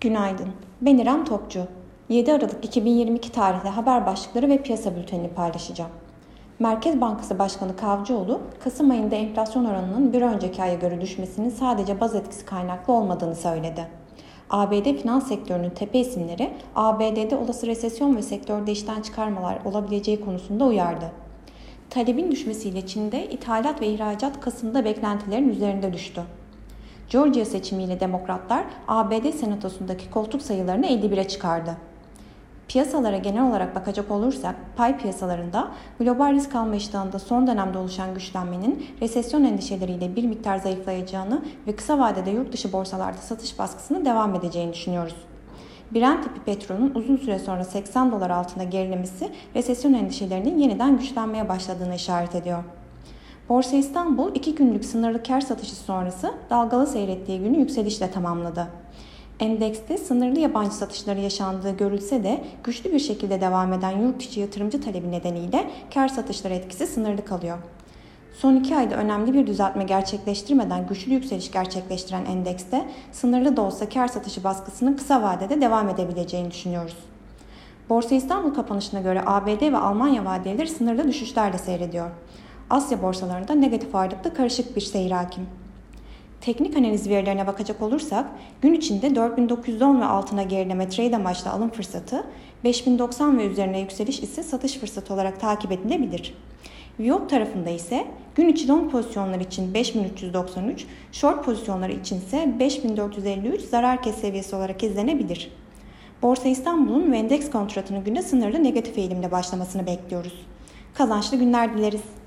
Günaydın. Ben İrem Topçu. 7 Aralık 2022 tarihli haber başlıkları ve piyasa bültenini paylaşacağım. Merkez Bankası Başkanı Kavcıoğlu, Kasım ayında enflasyon oranının bir önceki aya göre düşmesinin sadece baz etkisi kaynaklı olmadığını söyledi. ABD finans sektörünün tepe isimleri ABD'de olası resesyon ve sektörde işten çıkarmalar olabileceği konusunda uyardı. Talebin düşmesiyle Çin'de ithalat ve ihracat Kasım'da beklentilerin üzerinde düştü. Georgia seçimiyle demokratlar ABD senatosundaki koltuk sayılarını 51'e çıkardı. Piyasalara genel olarak bakacak olursak pay piyasalarında global risk alma iştahında son dönemde oluşan güçlenmenin resesyon endişeleriyle bir miktar zayıflayacağını ve kısa vadede yurt dışı borsalarda satış baskısını devam edeceğini düşünüyoruz. Brent tipi petrolün uzun süre sonra 80 dolar altında gerilemesi resesyon endişelerinin yeniden güçlenmeye başladığını işaret ediyor. Borsa İstanbul 2 günlük sınırlı kar satışı sonrası dalgalı seyrettiği günü yükselişle tamamladı. Endekste sınırlı yabancı satışları yaşandığı görülse de güçlü bir şekilde devam eden yurt içi yatırımcı talebi nedeniyle kar satışları etkisi sınırlı kalıyor. Son iki ayda önemli bir düzeltme gerçekleştirmeden güçlü yükseliş gerçekleştiren endekste sınırlı da olsa kar satışı baskısının kısa vadede devam edebileceğini düşünüyoruz. Borsa İstanbul kapanışına göre ABD ve Almanya vadeleri sınırlı düşüşlerle seyrediyor. Asya borsalarında negatif ağırlıklı karışık bir seyir hakim. Teknik analiz verilerine bakacak olursak gün içinde 4910 ve altına gerileme trade amaçlı alım fırsatı, 5090 ve üzerine yükseliş ise satış fırsatı olarak takip edilebilir. Viyop tarafında ise gün içi long pozisyonlar için 5393, short pozisyonlar için ise 5453 zarar kes seviyesi olarak izlenebilir. Borsa İstanbul'un ve endeks kontratının günde sınırlı negatif eğilimle başlamasını bekliyoruz. Kazançlı günler dileriz.